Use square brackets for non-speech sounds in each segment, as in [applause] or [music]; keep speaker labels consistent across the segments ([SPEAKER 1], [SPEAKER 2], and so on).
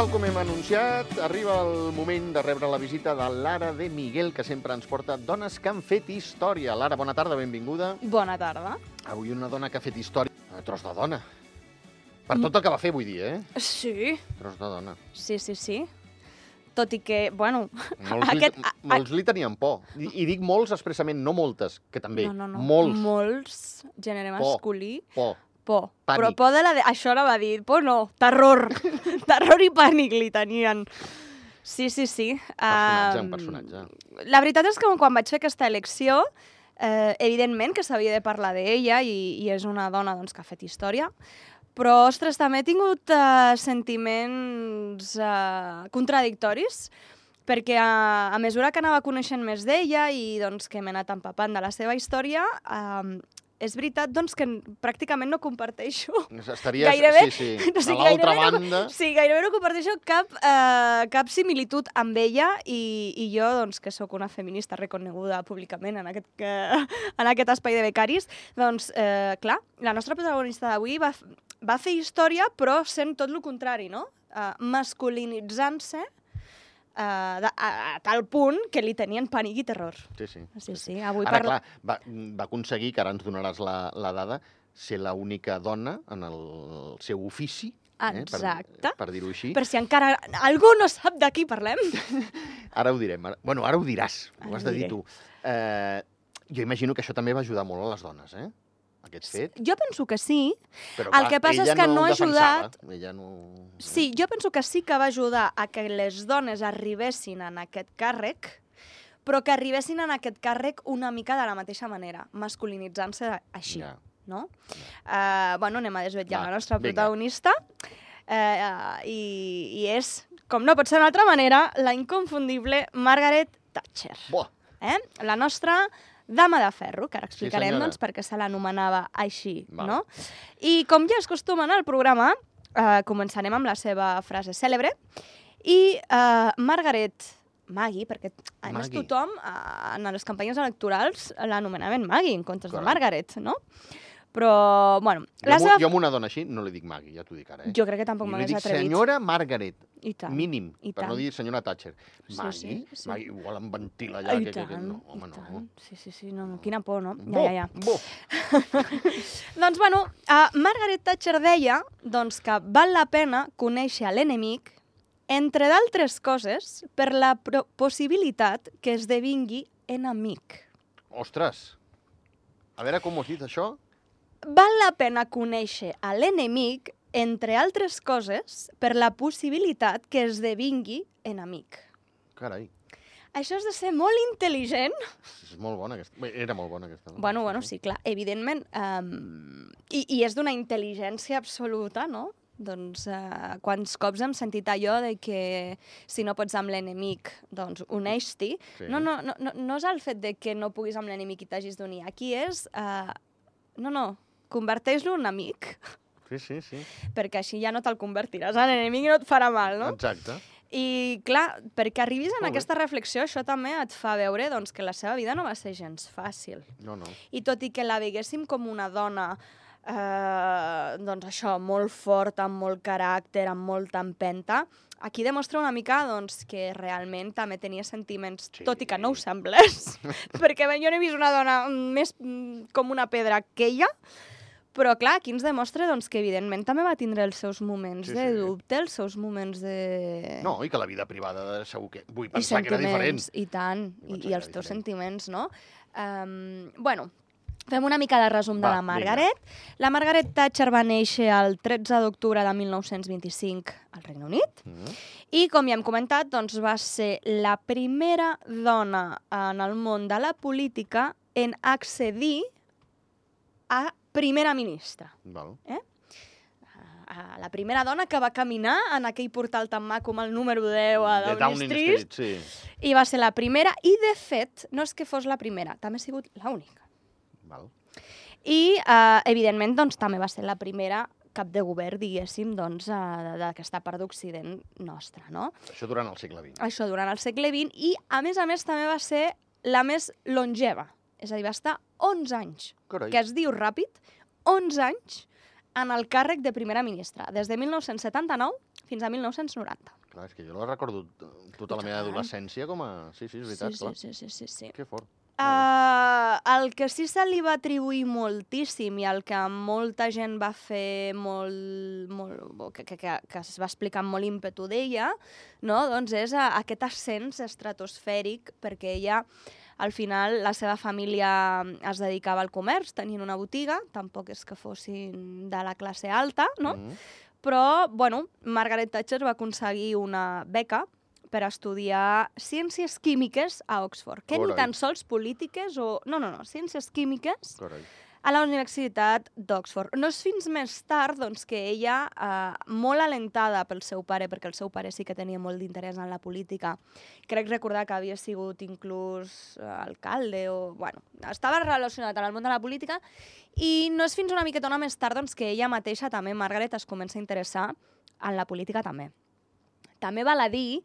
[SPEAKER 1] tal com hem anunciat, arriba el moment de rebre la visita de Lara de Miguel, que sempre ens porta dones que han fet història. Lara, bona tarda, benvinguda.
[SPEAKER 2] Bona tarda.
[SPEAKER 1] Avui una dona que ha fet història. Un tros de dona. Per tot el que va fer, vull dir, eh?
[SPEAKER 2] Sí,
[SPEAKER 1] Tros de dona.
[SPEAKER 2] sí, sí, sí. Tot i que, bueno...
[SPEAKER 1] Molts, [laughs]
[SPEAKER 2] Aquest-
[SPEAKER 1] li, molts li tenien por. I, I dic molts expressament, no moltes, que també.
[SPEAKER 2] no, no, no.
[SPEAKER 1] Molts.
[SPEAKER 2] Molts, gènere masculí.
[SPEAKER 1] Por.
[SPEAKER 2] Por.
[SPEAKER 1] Pànic.
[SPEAKER 2] Però por de la... De... Això ara va dir. Por no, terror. [laughs] terror i pànic li tenien. Sí, sí, sí.
[SPEAKER 1] Personatge, un personatge.
[SPEAKER 2] La veritat és que quan vaig fer aquesta elecció, eh, evidentment que s'havia de parlar d'ella i, i és una dona doncs, que ha fet història, però, ostres, també he tingut eh, sentiments eh, contradictoris, perquè a, a mesura que anava coneixent més d'ella i doncs, que m'he anat empapant de la seva història, eh, és veritat doncs, que pràcticament no comparteixo [laughs]
[SPEAKER 1] Estaries,
[SPEAKER 2] Gairebé-
[SPEAKER 1] sí, sí, [laughs]
[SPEAKER 2] o sigui,
[SPEAKER 1] a l'altra
[SPEAKER 2] gairebé no-
[SPEAKER 1] banda.
[SPEAKER 2] Sí, gairebé no comparteixo cap, eh, cap similitud amb ella i, i jo, doncs, que sóc una feminista reconeguda públicament en aquest, que, [laughs] en aquest espai de becaris, doncs, eh, clar, la nostra protagonista d'avui va, va fer història, però sent tot el contrari, no? Uh, masculinitzant-se uh, a, a tal punt que li tenien pànic i terror.
[SPEAKER 1] Sí, sí.
[SPEAKER 2] Sí, sí, avui
[SPEAKER 1] Ara,
[SPEAKER 2] parla...
[SPEAKER 1] clar, va, va aconseguir, que ara ens donaràs la, la dada, ser l'única dona en el seu ofici, eh,
[SPEAKER 2] Exacte.
[SPEAKER 1] per, per dir-ho així.
[SPEAKER 2] Per si encara algú no sap de qui parlem. [laughs]
[SPEAKER 1] Ara ho direm. Ara, bueno, ara ho diràs, ho
[SPEAKER 2] Ara
[SPEAKER 1] has
[SPEAKER 2] ho
[SPEAKER 1] de dir tu. Eh, jo imagino que això també va ajudar molt a les dones, eh? Aquest fet.
[SPEAKER 2] Jo penso que sí,
[SPEAKER 1] Però,
[SPEAKER 2] El que passa és que no
[SPEAKER 1] ho
[SPEAKER 2] ha ajudat.
[SPEAKER 1] Ella no...
[SPEAKER 2] Sí, jo penso que sí que va ajudar a que les dones arribessin en aquest càrrec, però que arribessin en aquest càrrec una mica de la mateixa manera, masculinitzant-se així,
[SPEAKER 1] Ja.
[SPEAKER 2] no? Uh, bueno, anem a desvetllar
[SPEAKER 1] Va,
[SPEAKER 2] la nostra
[SPEAKER 1] vinga.
[SPEAKER 2] protagonista, uh, i, i és, com no pot ser d'una altra manera, la inconfundible Margaret Thatcher.
[SPEAKER 1] Buah,
[SPEAKER 2] Eh? La nostra dama de ferro, que ara explicarem
[SPEAKER 1] senyora.
[SPEAKER 2] doncs, perquè se l'anomenava així,
[SPEAKER 1] Val.
[SPEAKER 2] no? I com ja és costum en el programa, eh, començarem amb la seva frase cèlebre, i eh, Margaret Maggie, perquè a més
[SPEAKER 1] Maggie.
[SPEAKER 2] tothom eh, en les campanyes electorals l'anomenaven Maggie en comptes de
[SPEAKER 1] Correcte.
[SPEAKER 2] Margaret, no? Però, bueno,
[SPEAKER 1] jo,
[SPEAKER 2] la seva...
[SPEAKER 1] jo amb una dona així no li dic Maggie, ja t'ho dic ara, eh?
[SPEAKER 2] Jo crec que tampoc
[SPEAKER 1] I li
[SPEAKER 2] m'hagués
[SPEAKER 1] dic
[SPEAKER 2] atrevit.
[SPEAKER 1] senyora Margaret,
[SPEAKER 2] I tant.
[SPEAKER 1] mínim,
[SPEAKER 2] i
[SPEAKER 1] per no
[SPEAKER 2] tant.
[SPEAKER 1] dir senyora Thatcher.
[SPEAKER 2] Sí,
[SPEAKER 1] Maggie,
[SPEAKER 2] sí, sí.
[SPEAKER 1] Maggie, igual em ventila allà.
[SPEAKER 2] I
[SPEAKER 1] que, que, que,
[SPEAKER 2] tant,
[SPEAKER 1] no, home,
[SPEAKER 2] i
[SPEAKER 1] no.
[SPEAKER 2] tant. Sí, sí, sí, no, no, quina por, no?
[SPEAKER 1] Bo,
[SPEAKER 2] Ja, ja, ja.
[SPEAKER 1] bo. [laughs]
[SPEAKER 2] Doncs, bueno, uh, Margaret Thatcher deia doncs, que val la pena conèixer l'enemic, entre d'altres coses, per la possibilitat que esdevingui enemic.
[SPEAKER 1] Ostres, a veure com ho has dit, això?
[SPEAKER 2] Val la pena conèixer a l'enemic, entre altres coses, per la possibilitat que esdevingui enemic.
[SPEAKER 1] Carai,
[SPEAKER 2] Això és de ser molt intel·ligent
[SPEAKER 1] és molt bona aquesta. Bé, era molt bona aquesta. dona,
[SPEAKER 2] Bueno, bueno, sí, clar, evidentment. Um, i, I és d'una intel·ligència absoluta, no? Doncs uh, quants cops hem sentit allò de que si no pots amb l'enemic, doncs uneix-t'hi.
[SPEAKER 1] Sí.
[SPEAKER 2] No, no, no, no, no és el fet de que no puguis amb l'enemic i t'hagis d'unir. Aquí és... Uh, no, no, converteix-lo en amic,
[SPEAKER 1] Sí, sí, sí.
[SPEAKER 2] perquè així ja no te'l convertiràs en enemic i no et farà mal, no?
[SPEAKER 1] Exacte.
[SPEAKER 2] I, clar, perquè arribis en aquesta reflexió, això també et fa veure doncs, que la seva vida no va ser gens fàcil.
[SPEAKER 1] No, no.
[SPEAKER 2] I tot i que la veiéssim com una dona, eh, doncs això, molt forta, amb molt caràcter, amb molta empenta, aquí demostra una mica doncs, que realment també tenia sentiments,
[SPEAKER 1] Sí.
[SPEAKER 2] tot i que no ho semblés, [laughs] perquè bé, jo no he vist una dona més mm, com una pedra que ella, però clar, aquí ens demostra doncs, que evidentment també va tindre els seus moments
[SPEAKER 1] Sí,
[SPEAKER 2] de
[SPEAKER 1] sí.
[SPEAKER 2] dubte, els seus moments de...
[SPEAKER 1] No, i que la vida privada segur que... Vull
[SPEAKER 2] I
[SPEAKER 1] pensar que era diferent.
[SPEAKER 2] i tant, i, i
[SPEAKER 1] que
[SPEAKER 2] els teus
[SPEAKER 1] diferent.
[SPEAKER 2] sentiments, no? Um, bueno, fem una mica de resum
[SPEAKER 1] Va,
[SPEAKER 2] de la Margaret. La Margaret Thatcher va néixer el 13 d'octubre de 1925 al Regne Unit
[SPEAKER 1] Mm.
[SPEAKER 2] i, com ja hem comentat, doncs, va ser la primera dona en el món de la política en accedir a primera ministra.
[SPEAKER 1] Val.
[SPEAKER 2] A la primera dona que va caminar en aquell portal tan maco amb el número 10 a
[SPEAKER 1] De
[SPEAKER 2] Downing,
[SPEAKER 1] Downing
[SPEAKER 2] Street,
[SPEAKER 1] Street, sí.
[SPEAKER 2] i va ser la primera, i de fet, no és que fos la primera, també ha sigut l'única.
[SPEAKER 1] Val.
[SPEAKER 2] I, eh, evidentment, doncs, també va ser la primera cap de govern, diguéssim, doncs, eh, d'aquesta part d'Occident nostra, no?
[SPEAKER 1] Això durant el segle XX.
[SPEAKER 2] Això durant el segle XX, i, a més a més, també va ser la més longeva. És a dir, va estar 11 anys,
[SPEAKER 1] Carai.
[SPEAKER 2] que es diu ràpid, 11 anys en el càrrec de primera ministra, des de 1979 fins a 1990.
[SPEAKER 1] Clar, és que jo la recordo tota la meva adolescència com a... Sí, sí, és veritat,
[SPEAKER 2] sí,
[SPEAKER 1] clar.
[SPEAKER 2] sí, sí, sí, sí.
[SPEAKER 1] Que fort.
[SPEAKER 2] Uh, el que sí se li va atribuir moltíssim i el que molta gent va fer molt, molt que, que, que, que es va explicar amb molt ímpetu d'ella, no? doncs és a, aquest ascens estratosfèric perquè ella al final la seva família es dedicava al comerç, tenien una botiga, tampoc és que fossin de la classe alta, no?
[SPEAKER 1] Mm.
[SPEAKER 2] Però, bueno, Margaret Thatcher va aconseguir una beca per estudiar ciències químiques a Oxford, que ni tan sols polítiques o... No, no, no, ciències químiques
[SPEAKER 1] Carai.
[SPEAKER 2] A la Universitat d'Oxford. No és fins més tard doncs, que ella, eh, molt alentada pel seu pare, perquè el seu pare sí que tenia molt d'interès en la política, crec recordar que havia sigut inclús eh, alcalde o... Bueno, estava relacionat amb el món de la política i no és fins una miquetona més tard doncs, que ella mateixa, també, Margaret, es comença a interessar en la política també. També val a dir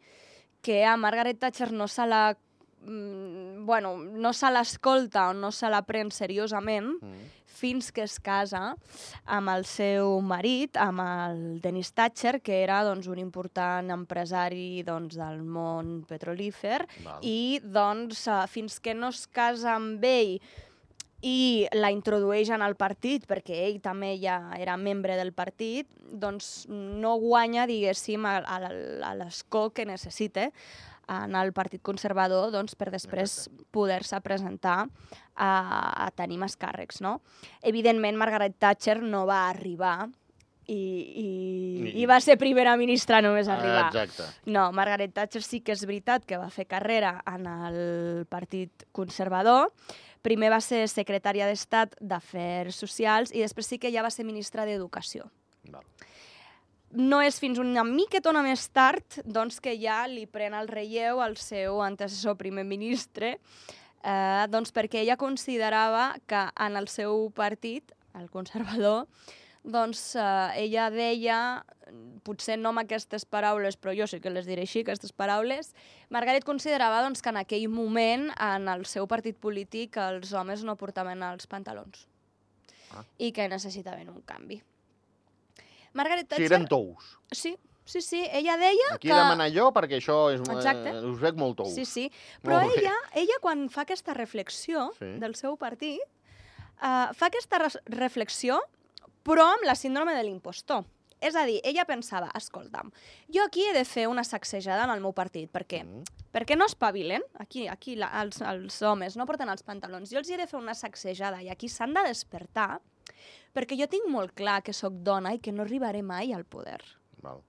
[SPEAKER 2] que a Margaret Thatcher no se la bueno, no se l'escolta o no se la pren seriosament
[SPEAKER 1] Mm.
[SPEAKER 2] fins que es casa amb el seu marit, amb el Dennis Thatcher, que era doncs, un important empresari doncs, del món petrolífer,
[SPEAKER 1] Val.
[SPEAKER 2] i doncs, eh, fins que no es casa amb ell i la introdueix en el partit, perquè ell també ja era membre del partit, doncs no guanya, diguéssim, a, a, a l'escó que necessita en el Partit Conservador doncs, per després poder-se presentar a, a tenir més càrrecs. No? Evidentment, Margaret Thatcher no va arribar i, i,
[SPEAKER 1] I-
[SPEAKER 2] i va ser primera ministra només arribar.
[SPEAKER 1] Ah, exacte.
[SPEAKER 2] No, Margaret Thatcher sí que és veritat que va fer carrera en el Partit Conservador. Primer va ser secretària d'Estat d'Afers Socials i després sí que ja va ser ministra d'Educació.
[SPEAKER 1] Val.
[SPEAKER 2] No és fins una miquetona més tard doncs, que ja li pren el relleu al seu antecessor primer ministre, eh, doncs perquè ella considerava que en el seu partit, el conservador, doncs eh, ella deia, potser no amb aquestes paraules, però jo sí que les diré així, aquestes paraules, Margaret considerava doncs, que en aquell moment, en el seu partit polític, els homes no portaven els pantalons
[SPEAKER 1] Ah.
[SPEAKER 2] i que necessitaven un canvi. Margaret
[SPEAKER 1] Sí,
[SPEAKER 2] Thatcher...
[SPEAKER 1] eren tous.
[SPEAKER 2] Sí, sí, sí. Ella deia
[SPEAKER 1] Aquí
[SPEAKER 2] que...
[SPEAKER 1] he de manar jo perquè això és...
[SPEAKER 2] Exacte.
[SPEAKER 1] Eh, us veig molt tous.
[SPEAKER 2] Sí, sí. Però
[SPEAKER 1] Molt bé.
[SPEAKER 2] ella, ella, quan fa aquesta reflexió
[SPEAKER 1] Sí.
[SPEAKER 2] del seu partit, uh, fa aquesta res- reflexió, però amb la síndrome de l'impostor. És a dir, ella pensava, escolta'm, jo aquí he de fer una sacsejada en el meu partit, perquè
[SPEAKER 1] Mm.
[SPEAKER 2] perquè no espavilen, aquí, aquí la, els, els homes no porten els pantalons, jo els hi he de fer una sacsejada i aquí s'han de despertar perquè jo tinc molt clar que sóc dona i que no arribaré mai al poder.
[SPEAKER 1] Val.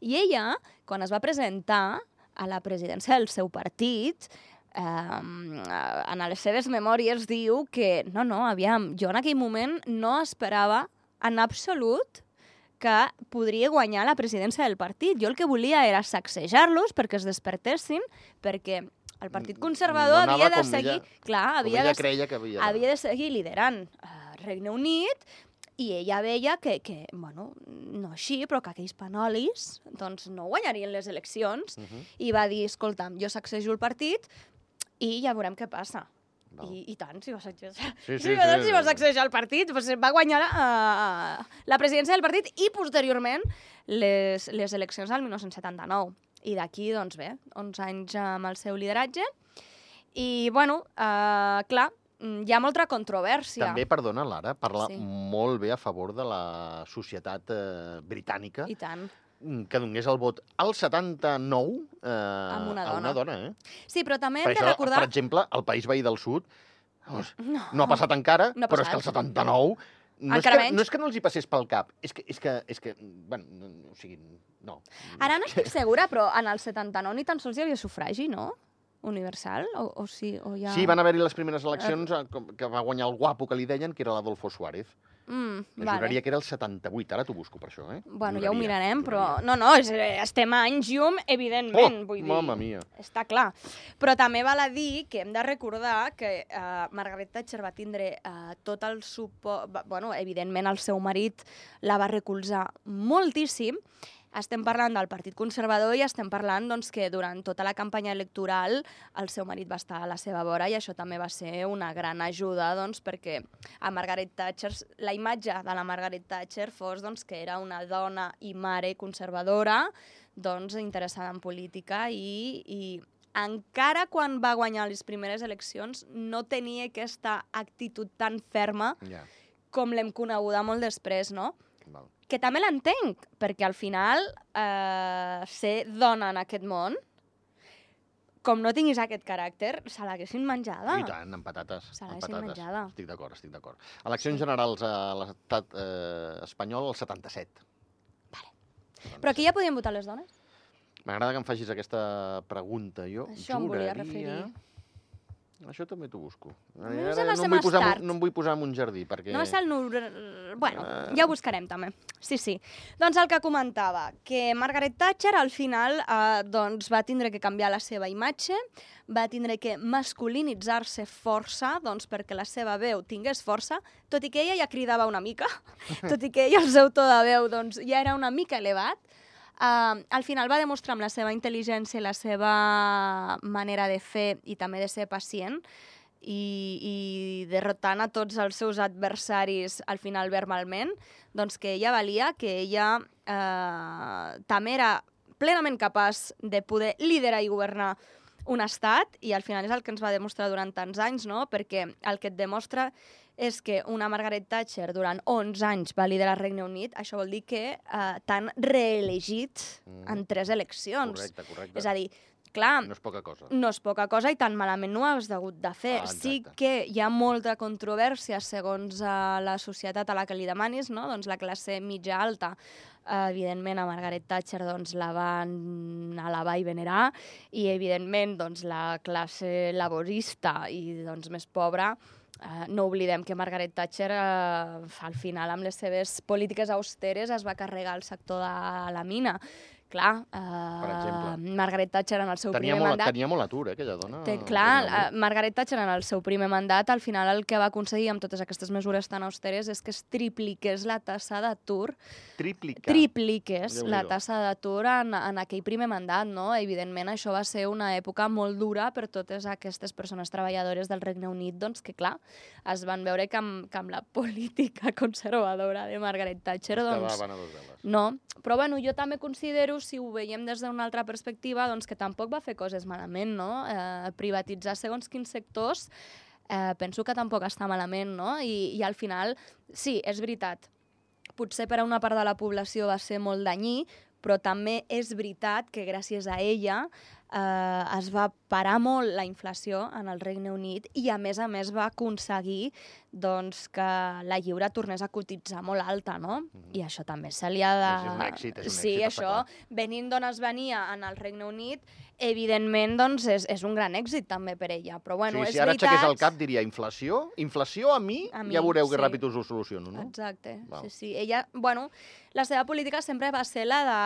[SPEAKER 2] I ella, quan es va presentar a la presidència del seu partit, eh, en les seves memòries diu que, no, no, aviam, jo en aquell moment no esperava en absolut que podria guanyar la presidència del partit. Jo el que volia era sacsejar-los perquè es despertessin, perquè el Partit Conservador
[SPEAKER 1] No
[SPEAKER 2] havia de seguir...
[SPEAKER 1] ella-
[SPEAKER 2] clar, havia de,
[SPEAKER 1] creia que havia...
[SPEAKER 2] havia de seguir liderant uh, Regne Unit i ella veia que, que, bueno, no així, però que aquells panolis doncs, no guanyarien les eleccions
[SPEAKER 1] Uh -huh.
[SPEAKER 2] i va dir, escolta'm, jo sacsejo el partit i ja veurem què passa.
[SPEAKER 1] Val.
[SPEAKER 2] I, I tant, si va sacsejar,
[SPEAKER 1] Sí, sí, [laughs]
[SPEAKER 2] sí, sí,
[SPEAKER 1] sí,
[SPEAKER 2] si va sacsejar el partit, doncs va guanyar uh, la presidència del partit i posteriorment les, les eleccions del 1979. I d'aquí, doncs bé, 11 anys amb el seu lideratge. I, bueno, uh, clar, hi ha molta controvèrsia.
[SPEAKER 1] També, perdona, Lara, parla
[SPEAKER 2] Sí.
[SPEAKER 1] molt bé a favor de la societat eh, britànica
[SPEAKER 2] I tant.
[SPEAKER 1] mm, que donés el vot al 79 eh,
[SPEAKER 2] Amb una
[SPEAKER 1] a
[SPEAKER 2] dona.
[SPEAKER 1] una dona. Eh?
[SPEAKER 2] Sí, però també
[SPEAKER 1] Per
[SPEAKER 2] hem de
[SPEAKER 1] això,
[SPEAKER 2] recordar...
[SPEAKER 1] per exemple, el País Veí del Sud vamos,
[SPEAKER 2] No,
[SPEAKER 1] no ha passat encara,
[SPEAKER 2] No ha
[SPEAKER 1] però és que
[SPEAKER 2] passat.
[SPEAKER 1] el 79... No és,
[SPEAKER 2] Encara
[SPEAKER 1] que,
[SPEAKER 2] menys.
[SPEAKER 1] no és que no els hi passés pel cap, és que, és que, és que bueno, no, no, o sigui, no.
[SPEAKER 2] Ara no estic segura, però en el 79 ni tan sols hi havia sufragi, no? Universal? O, o sí, o ja...
[SPEAKER 1] Sí, van haver-hi les primeres eleccions eh, com- que va guanyar el guapo que li deien, que era l'Adolfo Suárez.
[SPEAKER 2] Mm,
[SPEAKER 1] Vale. Juraria que era el 78, ara t'ho busco per això, eh?
[SPEAKER 2] Bueno, ja ho
[SPEAKER 1] Juraria,
[SPEAKER 2] mirarem, però...
[SPEAKER 1] juraria.
[SPEAKER 2] No, no, és, eh, estem a anys llum, evidentment,
[SPEAKER 1] Oh,
[SPEAKER 2] vull dir...
[SPEAKER 1] mamma mia.
[SPEAKER 2] Està clar. Però també val a dir que hem de recordar que uh, Margaret Thatcher va tindre uh, tot el suport... Bueno, evidentment el seu marit la va recolzar moltíssim estem parlant del Partit Conservador i estem parlant doncs, que durant tota la campanya electoral el seu marit va estar a la seva vora i això també va ser una gran ajuda doncs, perquè a Margaret Thatcher, la imatge de la Margaret Thatcher fos doncs, que era una dona i mare conservadora doncs, interessada en política i, i encara quan va guanyar les primeres eleccions no tenia aquesta actitud tan ferma
[SPEAKER 1] Ja,
[SPEAKER 2] com l'hem coneguda molt després, no?
[SPEAKER 1] Val.
[SPEAKER 2] que també l'entenc, perquè al final eh, ser dona en aquest món, com no tinguis aquest caràcter, se l'haguessin menjada.
[SPEAKER 1] I tant, amb patates.
[SPEAKER 2] Se l'haguessin menjada.
[SPEAKER 1] Estic d'acord, estic d'acord. Eleccions generals a l'estat eh, espanyol, el 77.
[SPEAKER 2] Vale. Però aquí ja podien votar les dones?
[SPEAKER 1] M'agrada que em facis aquesta pregunta. Jo
[SPEAKER 2] Això em volia
[SPEAKER 1] juraria-
[SPEAKER 2] referir.
[SPEAKER 1] Això també t'ho busco.
[SPEAKER 2] No
[SPEAKER 1] Ara no, em vull posar, no em vull posar en un jardí, perquè...
[SPEAKER 2] No és el... Bueno,
[SPEAKER 1] Eh.
[SPEAKER 2] ja ho buscarem també. Sí, sí. Doncs el que comentava, que Margaret Thatcher al final eh, doncs va tindre que canviar la seva imatge, va tindre que masculinitzar-se força doncs, perquè la seva veu tingués força, tot i que ella ja cridava una mica, [laughs] tot i que ella el seu to de veu doncs, ja era una mica elevat, Uh, al final va demostrar amb la seva intel·ligència i la seva manera de fer i també de ser pacient i, i derrotant a tots els seus adversaris al final verbalment, doncs que ella valia, que ella eh, també era plenament capaç de poder liderar i governar un estat i al final és el que ens va demostrar durant tants anys, no? perquè el que et demostra és que una Margaret Thatcher durant 11 anys va liderar el Regne Unit, això vol dir que eh, t'han reelegit
[SPEAKER 1] Mm.
[SPEAKER 2] en tres eleccions.
[SPEAKER 1] Correcte, correcte.
[SPEAKER 2] És a dir, clar,
[SPEAKER 1] No és poca cosa.
[SPEAKER 2] no és poca cosa i tan malament no ho has hagut de fer.
[SPEAKER 1] Ah,
[SPEAKER 2] sí que hi ha molta controvèrsia segons uh, la societat a la que li demanis, no? doncs la classe mitja alta, uh, evidentment a Margaret Thatcher doncs, la van alabar i venerar i evidentment doncs, la classe laborista i doncs, més pobra Uh, no oblidem que Margaret Thatcher uh, al final amb les seves polítiques austeres es va carregar el sector de la mina. Clar, uh,
[SPEAKER 1] exemple.
[SPEAKER 2] Margaret Thatcher en el seu
[SPEAKER 1] Tenia
[SPEAKER 2] primer
[SPEAKER 1] molt,
[SPEAKER 2] mandat
[SPEAKER 1] tenia molt atur, eh, aquella dona.
[SPEAKER 2] Té, clar, eh,
[SPEAKER 1] Unit.
[SPEAKER 2] Margaret Thatcher en el seu primer mandat, al final el que va aconseguir amb totes aquestes mesures tan austeres és que es tripliqués la tassa d'atur,
[SPEAKER 1] Triplicar.
[SPEAKER 2] tripliqués la tassa d'atur en, en aquell primer mandat, no? Evidentment, això va ser una època molt dura per totes aquestes persones treballadores del Regne Unit, doncs que, clar, es van veure que amb, que amb la [laughs] política conservadora de Margaret Thatcher,
[SPEAKER 1] Es
[SPEAKER 2] doncs, no, però bueno, jo també considero, si ho veiem des d'una altra perspectiva, doncs que tampoc va fer coses malament, no? Eh, privatitzar segons quins sectors eh, penso que tampoc està malament, no? I, I al final, sí, és veritat, potser per a una part de la població va ser molt danyí, però també és veritat que gràcies a ella eh, es va parar molt la inflació en el Regne Unit i a més a més va aconseguir doncs, que la lliure tornés a cotitzar molt alta, no? I això també se li ha de...
[SPEAKER 1] És un èxit, és un
[SPEAKER 2] sí,
[SPEAKER 1] èxit,
[SPEAKER 2] això,
[SPEAKER 1] clar.
[SPEAKER 2] venint d'on es venia en el Regne Unit, evidentment doncs, és, és un gran èxit també per ella. Però bueno,
[SPEAKER 1] sí,
[SPEAKER 2] és
[SPEAKER 1] si ara
[SPEAKER 2] veritat...
[SPEAKER 1] aixequés el cap diria inflació, inflació a mi,
[SPEAKER 2] A mi,
[SPEAKER 1] ja veureu que
[SPEAKER 2] sí.
[SPEAKER 1] ràpid us ho soluciono, no?
[SPEAKER 2] Exacte,
[SPEAKER 1] Val.
[SPEAKER 2] sí, sí. Ella, bueno, la seva política sempre va ser la de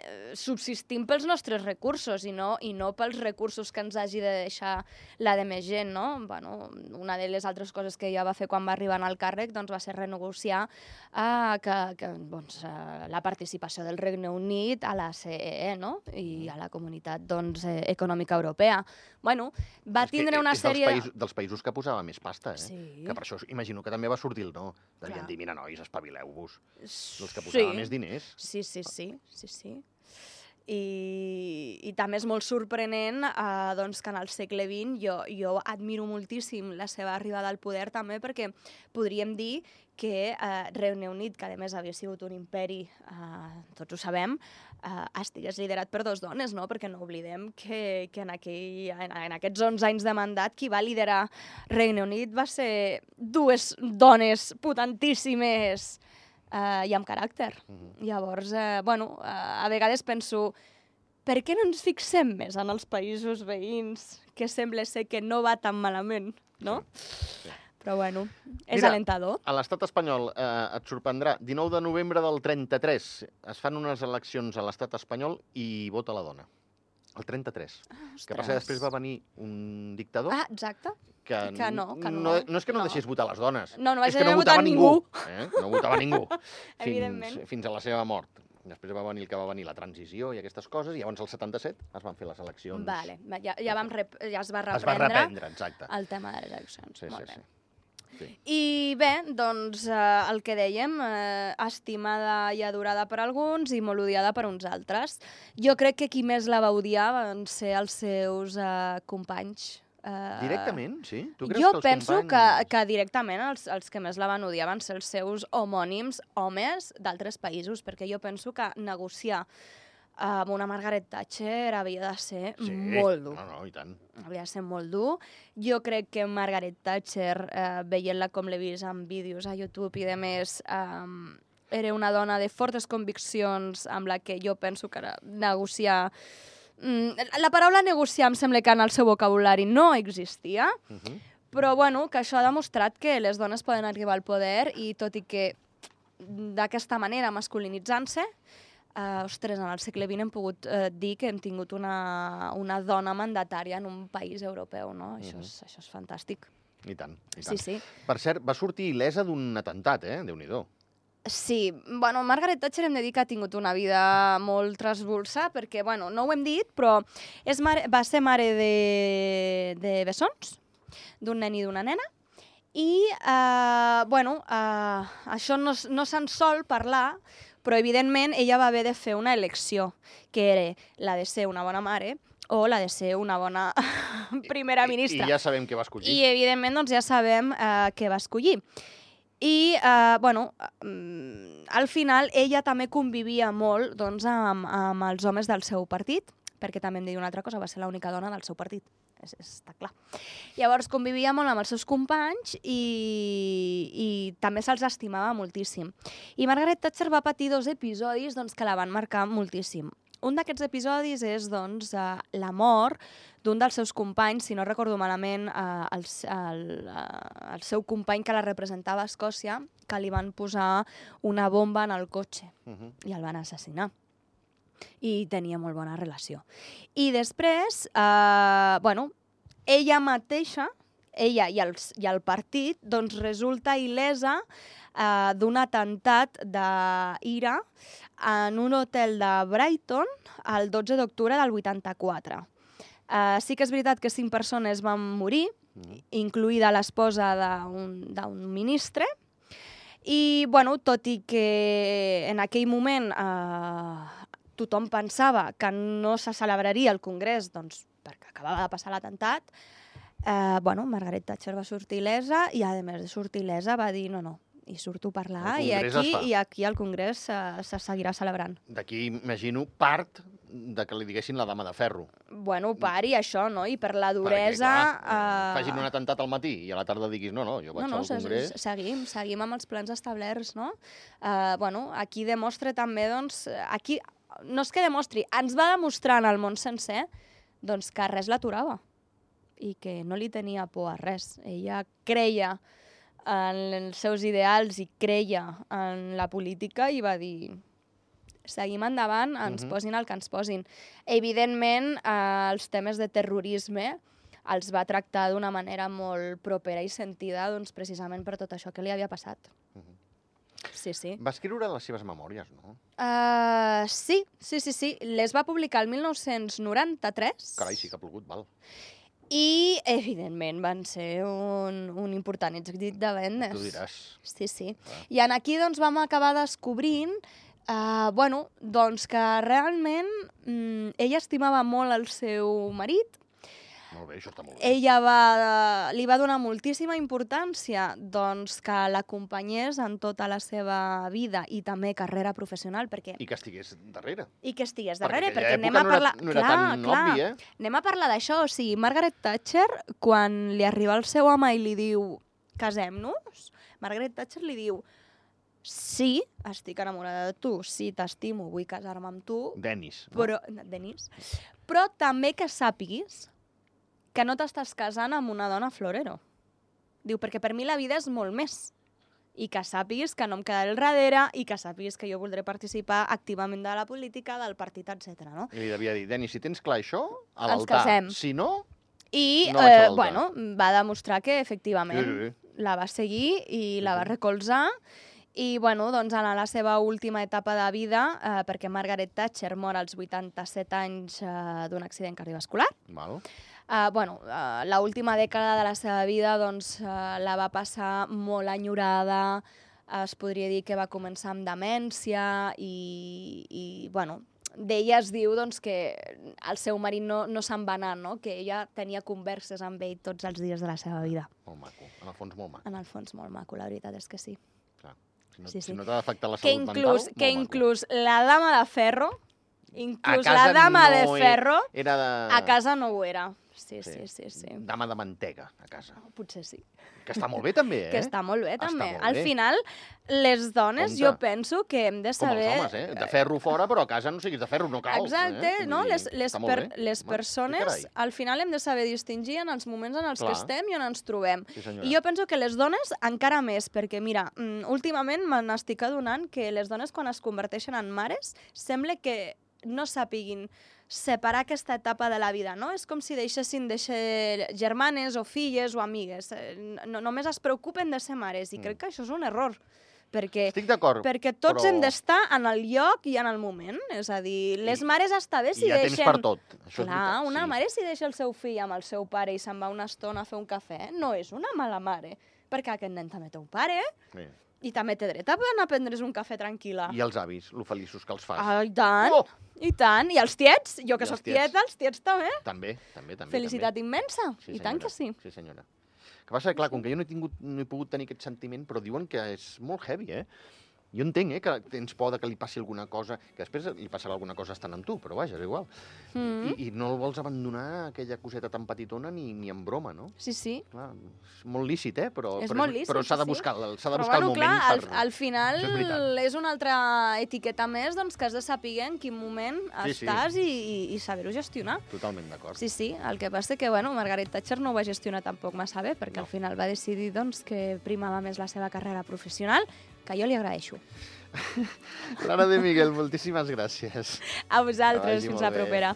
[SPEAKER 2] eh, subsistim pels nostres recursos i no, i no pels recursos que ens hagi de deixar la de més gent, no? Bueno, una de les altres coses que ella va fer quan va arribar al càrrec doncs, va ser renegociar eh, que, que, doncs, eh, la participació del Regne Unit a la CEE no? i a la Comunitat doncs, eh, Econòmica Europea. Bueno, va
[SPEAKER 1] És que
[SPEAKER 2] tindre una
[SPEAKER 1] és
[SPEAKER 2] sèrie...
[SPEAKER 1] Dels països, dels països que posava més pasta, eh?
[SPEAKER 2] Sí.
[SPEAKER 1] Que per això imagino que també va sortir el no. Devien
[SPEAKER 2] Clar.
[SPEAKER 1] dir, mira, nois, espavileu-vos. Els que
[SPEAKER 2] Sí.
[SPEAKER 1] posava més diners.
[SPEAKER 2] Sí, sí, sí, sí, sí. I, i també és molt sorprenent eh, doncs, que en el segle XX jo, jo admiro moltíssim la seva arribada al poder també perquè podríem dir que eh, Regne Unit, que a més havia sigut un imperi, eh, tots ho sabem, eh, estigués liderat per dos dones, no? perquè no oblidem que, que en, aquell, en, en aquests 11 anys de mandat qui va liderar Regne Unit va ser dues dones potentíssimes i amb caràcter.
[SPEAKER 1] Mhm.
[SPEAKER 2] Llavors, eh, bueno, eh, a vegades penso, per què no ens fixem més en els països veïns, que sembla ser que no va tan malament, no?
[SPEAKER 1] sí.
[SPEAKER 2] Però bueno, és
[SPEAKER 1] Mira,
[SPEAKER 2] alentador.
[SPEAKER 1] A l'estat espanyol eh, et sorprendrà. 19 de novembre del 33 es fan unes eleccions a l'estat espanyol i vota la dona. El 33. Que passa que després va venir un dictador
[SPEAKER 2] Ah, exacte.
[SPEAKER 1] que,
[SPEAKER 2] que no, que no.
[SPEAKER 1] no. No és que no,
[SPEAKER 2] No.
[SPEAKER 1] deixés votar les dones.
[SPEAKER 2] No, no vaig
[SPEAKER 1] no
[SPEAKER 2] haver
[SPEAKER 1] votava
[SPEAKER 2] votat
[SPEAKER 1] ningú.
[SPEAKER 2] ningú.
[SPEAKER 1] Eh? No votava ningú. [laughs] fins,
[SPEAKER 2] Evidentment.
[SPEAKER 1] fins a la seva mort. Després va venir el que va venir la transició i aquestes coses, i llavors al 77 es van fer les eleccions.
[SPEAKER 2] Vale, va, ja, ja, vam rep, ja es va
[SPEAKER 1] Es va
[SPEAKER 2] reprendre,
[SPEAKER 1] reprendre, exacte.
[SPEAKER 2] el tema de les eleccions.
[SPEAKER 1] Sí,
[SPEAKER 2] Molt
[SPEAKER 1] sí,
[SPEAKER 2] bé.
[SPEAKER 1] sí. Sí.
[SPEAKER 2] I bé, doncs eh, el que dèiem, eh, estimada i adorada per alguns i molt odiada per uns altres. Jo crec que qui més la va odiar van ser els seus eh, companys. Eh,
[SPEAKER 1] Directament, sí? Tu creus
[SPEAKER 2] jo
[SPEAKER 1] que els
[SPEAKER 2] penso
[SPEAKER 1] companys...
[SPEAKER 2] que, que directament els, els que més la van odiar van ser els seus homònims homes d'altres països, perquè jo penso que negociar amb una Margaret Thatcher havia de ser
[SPEAKER 1] Sí.
[SPEAKER 2] molt dur
[SPEAKER 1] No, no, i tant.
[SPEAKER 2] havia de ser molt dur. Jo crec que Margaret Thatcher, eh, veient-la com l'he vist en vídeos a YouTube i de més, eh, era una dona de fortes conviccions amb la que jo penso que era negociar... Mm, la paraula negociar em sembla que en el seu vocabulari no existia,
[SPEAKER 1] Uh -huh.
[SPEAKER 2] però bueno, que això ha demostrat que les dones poden arribar al poder i tot i que d'aquesta manera, masculinitzant-se, eh, ostres, en el segle XX hem pogut eh, dir que hem tingut una, una dona mandatària en un país europeu, no? Això, és, això és fantàstic.
[SPEAKER 1] I tant, i
[SPEAKER 2] Sí,
[SPEAKER 1] tant.
[SPEAKER 2] sí.
[SPEAKER 1] Per cert, va sortir il·lesa d'un atemptat, eh? Déu-n'hi-do.
[SPEAKER 2] Sí, bueno, Margaret Thatcher hem de dir que ha tingut una vida molt trasbolsa, perquè, bueno, no ho hem dit, però és mare, va ser mare de, de bessons, d'un nen i d'una nena, i, eh, bueno, eh, això no, no se'n sol parlar, però, evidentment, ella va haver de fer una elecció, que era la de ser una bona mare o la de ser una bona [laughs] primera ministra.
[SPEAKER 1] I, I ja sabem què va escollir.
[SPEAKER 2] I, evidentment, doncs, ja sabem eh, què va escollir. I, eh, bueno, mm, al final ella també convivia molt doncs, amb, amb els homes del seu partit, perquè també hem de dir una altra cosa, va ser l'única dona del seu partit, és, està clar. Llavors convivia molt amb els seus companys i, i també se'ls estimava moltíssim. I Margaret Thatcher va patir dos episodis doncs, que la van marcar moltíssim. Un d'aquests episodis és doncs, eh, la mort d'un dels seus companys, si no recordo malament, eh, el, el, eh, el seu company que la representava a Escòcia, que li van posar una bomba en el cotxe
[SPEAKER 1] Uh -huh.
[SPEAKER 2] i el van assassinar. I tenia molt bona relació. I després, eh, bueno, ella mateixa, ella i, els, i el partit, doncs resulta il·lesa eh, d'un atemptat d'ira en un hotel de Brighton el 12 d'octubre del 84. Uh, sí que és veritat que cinc persones van morir,
[SPEAKER 1] Mhm.
[SPEAKER 2] incluïda l'esposa d'un d'un ministre, i, bueno, tot i que en aquell moment eh, tothom pensava que no se celebraria el Congrés doncs, perquè acabava de passar l'atemptat, eh, bueno, Margaret Thatcher va sortir il·lesa i, a més de sortir il·lesa, va dir no, no, i surto a parlar i aquí, i aquí al Congrés eh, se seguirà celebrant.
[SPEAKER 1] D'aquí, imagino, part de que li diguessin la dama de ferro.
[SPEAKER 2] Bueno, pari això, no? I per la
[SPEAKER 1] Perquè,
[SPEAKER 2] duresa...
[SPEAKER 1] clar, Facin un atemptat al matí i a la tarda diguis, no, no, jo vaig
[SPEAKER 2] no, no,
[SPEAKER 1] al
[SPEAKER 2] se-
[SPEAKER 1] Congrés...
[SPEAKER 2] se- seguim, seguim amb els plans establerts, no? Uh, bueno, aquí demostra també, doncs, aquí, no és que demostri, ens va demostrar en el món sencer, doncs, que res l'aturava i que no li tenia por a res. Ella creia en els seus ideals i creia en la política i va dir seguim endavant, ens
[SPEAKER 1] Mhm.
[SPEAKER 2] posin el que ens posin. Evidentment, eh, els temes de terrorisme els va tractar d'una manera molt propera i sentida, doncs, precisament per tot això que li havia passat. Sí, sí.
[SPEAKER 1] Va escriure les seves memòries, no?
[SPEAKER 2] Uh, sí, sí, sí, sí. Les va publicar el 1993.
[SPEAKER 1] Carai, sí que ha plogut, val.
[SPEAKER 2] I, evidentment, van ser un, un important èxit de vendes.
[SPEAKER 1] Tu diràs.
[SPEAKER 2] Sí, sí.
[SPEAKER 1] Ah.
[SPEAKER 2] I en aquí doncs, vam acabar descobrint eh, bueno, doncs que realment mm, ella estimava molt el seu marit,
[SPEAKER 1] Molt bé, això està molt bé.
[SPEAKER 2] ella va, li va donar moltíssima importància doncs, que l'acompanyés en tota la seva vida i també carrera professional, perquè,
[SPEAKER 1] I que estigués darrere.
[SPEAKER 2] i que estigués
[SPEAKER 1] Perquè
[SPEAKER 2] darrere, perquè
[SPEAKER 1] època
[SPEAKER 2] anem a
[SPEAKER 1] no era-
[SPEAKER 2] parlar...
[SPEAKER 1] no era
[SPEAKER 2] clar,
[SPEAKER 1] tan
[SPEAKER 2] clar,
[SPEAKER 1] obvi, eh?
[SPEAKER 2] Anem a parlar d'això, o sigui, Margaret Thatcher, quan li arriba el seu home i li diu casem-nos, Margaret Thatcher li diu sí, estic enamorada de tu, sí, t'estimo, vull casar-me amb tu,
[SPEAKER 1] Denis. No?
[SPEAKER 2] però, Denis, però també que sàpiguis que no t'estàs casant amb una dona florero. Diu, perquè per mi la vida és molt més. I que sàpiguis que no em quedaré al darrere i que sàpiguis que jo voldré participar activament de la política, del partit, etc. No?
[SPEAKER 1] I li devia dir, Denis, si tens clar això, a l'altar. Si no,
[SPEAKER 2] I,
[SPEAKER 1] No
[SPEAKER 2] eh, bueno, va demostrar que, efectivament,
[SPEAKER 1] Sí, sí,
[SPEAKER 2] la va seguir i la va recolzar I, bueno, doncs, en la seva última etapa de vida, eh, perquè Margaret Thatcher mor als 87 anys eh, d'un accident cardiovascular,
[SPEAKER 1] Val.
[SPEAKER 2] Uh, bueno, uh, la última dècada de la seva vida doncs, uh, la va passar molt enyorada, es podria dir que va començar amb demència i, i bueno, d'ella es diu doncs, que el seu marit no, no se'n va anar, no? que ella tenia converses amb ell tots els dies de la seva vida.
[SPEAKER 1] Molt maco. En el fons, molt maco.
[SPEAKER 2] En el fons, molt maco, la veritat és que sí.
[SPEAKER 1] Clar. Si no,
[SPEAKER 2] Sí, sí.
[SPEAKER 1] si no t'ha d'afectar la
[SPEAKER 2] Que
[SPEAKER 1] salut
[SPEAKER 2] inclús,
[SPEAKER 1] mental,
[SPEAKER 2] que inclús la dama de ferro, inclús la dama de
[SPEAKER 1] no he-
[SPEAKER 2] ferro,
[SPEAKER 1] maco. Era de...
[SPEAKER 2] a casa no ho era. Sí, sí, sí, sí.
[SPEAKER 1] Dama de mantega, a casa.
[SPEAKER 2] Potser sí.
[SPEAKER 1] Que està molt bé, també, [laughs] eh?
[SPEAKER 2] Que està molt bé, també.
[SPEAKER 1] molt
[SPEAKER 2] Al
[SPEAKER 1] bé.
[SPEAKER 2] final, les dones,
[SPEAKER 1] Compte.
[SPEAKER 2] jo penso que hem de
[SPEAKER 1] Com els
[SPEAKER 2] saber...
[SPEAKER 1] homes, eh? De ferro fora, però a casa no siguis de ferro, no cal.
[SPEAKER 2] Exacte,
[SPEAKER 1] eh?
[SPEAKER 2] No? Les, les, per, les persones, al final hem de saber distingir en els moments en els
[SPEAKER 1] Clar.
[SPEAKER 2] que estem i on ens trobem.
[SPEAKER 1] Sí, senyora.
[SPEAKER 2] I jo penso que les dones encara més, perquè mira, mm, últimament me n'estic adonant que les dones quan es converteixen en mares sembla que no sàpiguin separar aquesta etapa de la vida, no? És com si deixessin de ser germanes o filles o amigues. Eh, No, només es preocupen de ser mares i
[SPEAKER 1] Mm.
[SPEAKER 2] crec que això és un error, perquè
[SPEAKER 1] Estic d'acord.
[SPEAKER 2] perquè tots
[SPEAKER 1] però
[SPEAKER 2] hem d'estar en el lloc i en el moment. És a dir, les
[SPEAKER 1] I-
[SPEAKER 2] mares està bé si
[SPEAKER 1] Hi ha
[SPEAKER 2] deixen...
[SPEAKER 1] temps per tot. Això és
[SPEAKER 2] Clar,
[SPEAKER 1] veritat,
[SPEAKER 2] una
[SPEAKER 1] sí.
[SPEAKER 2] mare si deixa el seu fill amb el seu pare i se'n va una estona a fer un cafè, no és una mala mare, perquè aquest nen també té un pare
[SPEAKER 1] Sí.
[SPEAKER 2] I també té dret a anar a prendre's un cafè tranquil·la.
[SPEAKER 1] I els avis, lo feliços que els fas.
[SPEAKER 2] Ah, I tant,
[SPEAKER 1] Oh!
[SPEAKER 2] i tant. I els tiets, jo que sóc
[SPEAKER 1] tiets.
[SPEAKER 2] tieta, els tiets també.
[SPEAKER 1] També, també, també.
[SPEAKER 2] Felicitat
[SPEAKER 1] també.
[SPEAKER 2] immensa,
[SPEAKER 1] Sí,
[SPEAKER 2] i tant
[SPEAKER 1] senyora.
[SPEAKER 2] que sí.
[SPEAKER 1] Sí, senyora. Que passa clar, com que jo no he, tingut, no he pogut tenir aquest sentiment, però diuen que és molt heavy, eh? Jo entenc, eh, que tens por de que li passi alguna cosa, que després li passarà alguna cosa estant amb tu, però vaja, és igual.
[SPEAKER 2] Mm.
[SPEAKER 1] I, I no el vols abandonar, aquella coseta tan petitona, ni, ni en broma, no?
[SPEAKER 2] Sí, sí.
[SPEAKER 1] Clar, és molt lícit, eh? Però,
[SPEAKER 2] És
[SPEAKER 1] però,
[SPEAKER 2] molt lícit,
[SPEAKER 1] però s'ha de
[SPEAKER 2] sí, sí.
[SPEAKER 1] buscar, el- s'ha de
[SPEAKER 2] Però
[SPEAKER 1] buscar
[SPEAKER 2] bueno,
[SPEAKER 1] el moment
[SPEAKER 2] clar, al,
[SPEAKER 1] per...
[SPEAKER 2] al final
[SPEAKER 1] és
[SPEAKER 2] és una altra etiqueta més doncs, que has de saber en quin moment
[SPEAKER 1] Sí, sí.
[SPEAKER 2] estàs i, i, i saber-ho gestionar.
[SPEAKER 1] Totalment d'acord.
[SPEAKER 2] Sí, sí, el que passa que, bueno, Margaret Thatcher no ho va gestionar tampoc massa bé, perquè
[SPEAKER 1] No.
[SPEAKER 2] al final va decidir doncs, que primava més la seva carrera professional, que jo li agraeixo. [laughs]
[SPEAKER 1] Clara de Miguel, moltíssimes gràcies.
[SPEAKER 2] A vosaltres, fins la
[SPEAKER 1] bé.
[SPEAKER 2] propera.